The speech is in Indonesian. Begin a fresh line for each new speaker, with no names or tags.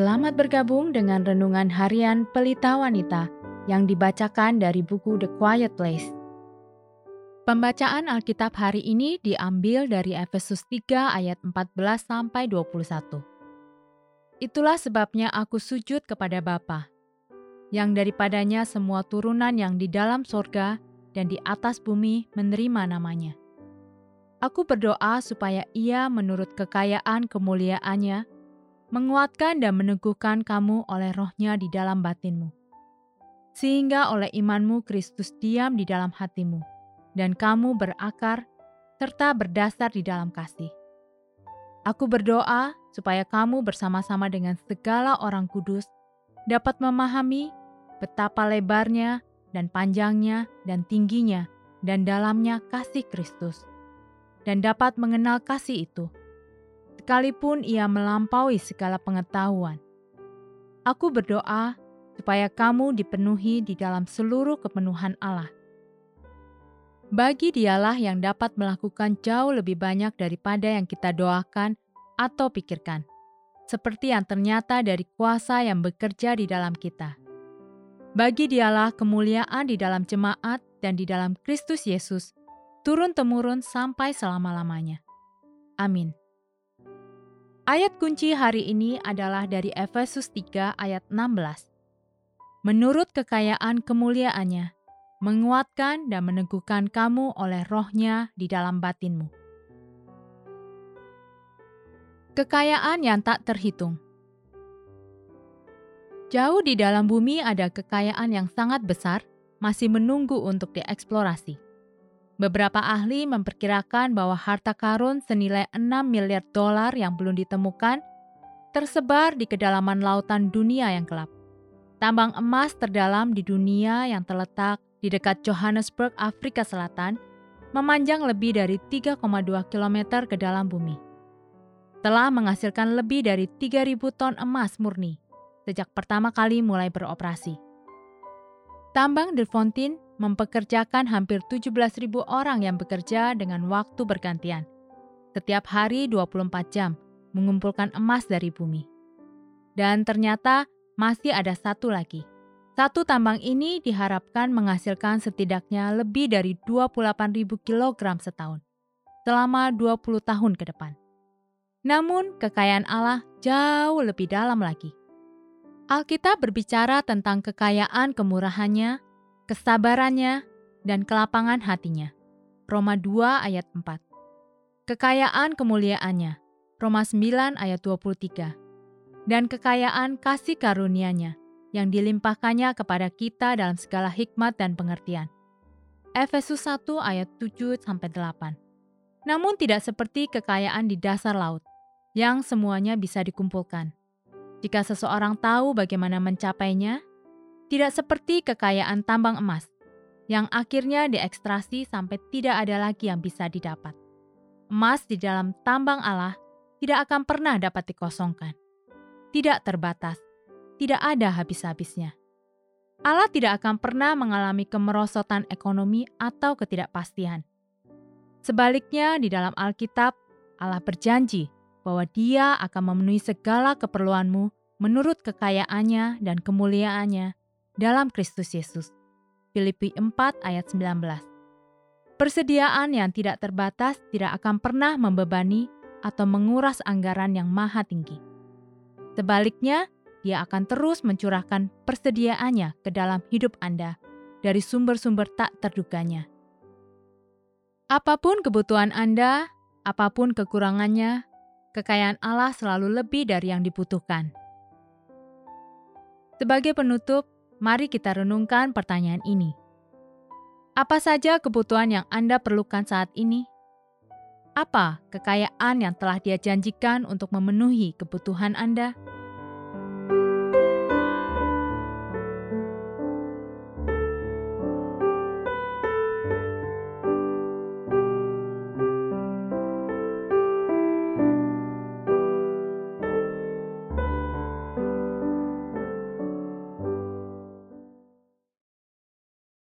Selamat bergabung dengan renungan harian Pelita Wanita yang dibacakan dari buku The Quiet Place. Pembacaan Alkitab hari ini diambil dari Efesus 3 ayat 14 sampai 21. Itulah sebabnya aku sujud kepada Bapa, yang daripadanya semua turunan yang di dalam sorga dan di atas bumi menerima namanya. Aku berdoa supaya ia menurut kekayaan kemuliaannya menguatkan dan meneguhkan kamu oleh rohnya di dalam batinmu. Sehingga oleh imanmu Kristus diam di dalam hatimu, dan kamu berakar serta berdasar di dalam kasih. Aku berdoa supaya kamu bersama-sama dengan segala orang kudus dapat memahami betapa lebarnya dan panjangnya dan tingginya dan dalamnya kasih Kristus, dan dapat mengenal kasih itu sekalipun ia melampaui segala pengetahuan. Aku berdoa supaya kamu dipenuhi di dalam seluruh kepenuhan Allah. Bagi dialah yang dapat melakukan jauh lebih banyak daripada yang kita doakan atau pikirkan, seperti yang ternyata dari kuasa yang bekerja di dalam kita. Bagi dialah kemuliaan di dalam jemaat dan di dalam Kristus Yesus, turun-temurun sampai selama-lamanya. Amin. Ayat kunci hari ini adalah dari Efesus 3 ayat 16. Menurut kekayaan kemuliaannya, menguatkan dan meneguhkan kamu oleh rohnya di dalam batinmu. Kekayaan yang tak terhitung Jauh di dalam bumi ada kekayaan yang sangat besar, masih menunggu untuk dieksplorasi. Beberapa ahli memperkirakan bahwa harta karun senilai 6 miliar dolar yang belum ditemukan tersebar di kedalaman lautan dunia yang gelap. Tambang emas terdalam di dunia yang terletak di dekat Johannesburg, Afrika Selatan, memanjang lebih dari 3,2 km ke dalam bumi. Telah menghasilkan lebih dari 3.000 ton emas murni sejak pertama kali mulai beroperasi. Tambang Delfontaine mempekerjakan hampir 17.000 orang yang bekerja dengan waktu bergantian. Setiap hari 24 jam, mengumpulkan emas dari bumi. Dan ternyata masih ada satu lagi. Satu tambang ini diharapkan menghasilkan setidaknya lebih dari 28.000 kg setahun, selama 20 tahun ke depan. Namun kekayaan Allah jauh lebih dalam lagi. Alkitab berbicara tentang kekayaan kemurahannya kesabarannya, dan kelapangan hatinya. Roma 2 ayat 4. Kekayaan kemuliaannya. Roma 9 ayat 23. Dan kekayaan kasih karunia-Nya yang dilimpahkannya kepada kita dalam segala hikmat dan pengertian. Efesus 1 ayat 7 sampai 8. Namun tidak seperti kekayaan di dasar laut yang semuanya bisa dikumpulkan. Jika seseorang tahu bagaimana mencapainya, tidak seperti kekayaan tambang emas, yang akhirnya diekstrasi sampai tidak ada lagi yang bisa didapat. Emas di dalam tambang Allah tidak akan pernah dapat dikosongkan. Tidak terbatas, tidak ada habis-habisnya. Allah tidak akan pernah mengalami kemerosotan ekonomi atau ketidakpastian. Sebaliknya, di dalam Alkitab, Allah berjanji bahwa Dia akan memenuhi segala keperluanmu menurut kekayaannya dan kemuliaannya dalam Kristus Yesus. Filipi 4 ayat 19. Persediaan yang tidak terbatas tidak akan pernah membebani atau menguras anggaran yang maha tinggi. Sebaliknya, dia akan terus mencurahkan persediaannya ke dalam hidup Anda dari sumber-sumber tak terduganya. Apa pun kebutuhan Anda, apa pun kekurangannya, kekayaan Allah selalu lebih dari yang dibutuhkan. Sebagai penutup, Mari kita renungkan pertanyaan ini. Apa saja kebutuhan yang Anda perlukan saat ini? Apa kekayaan yang telah Dia janjikan untuk memenuhi kebutuhan Anda?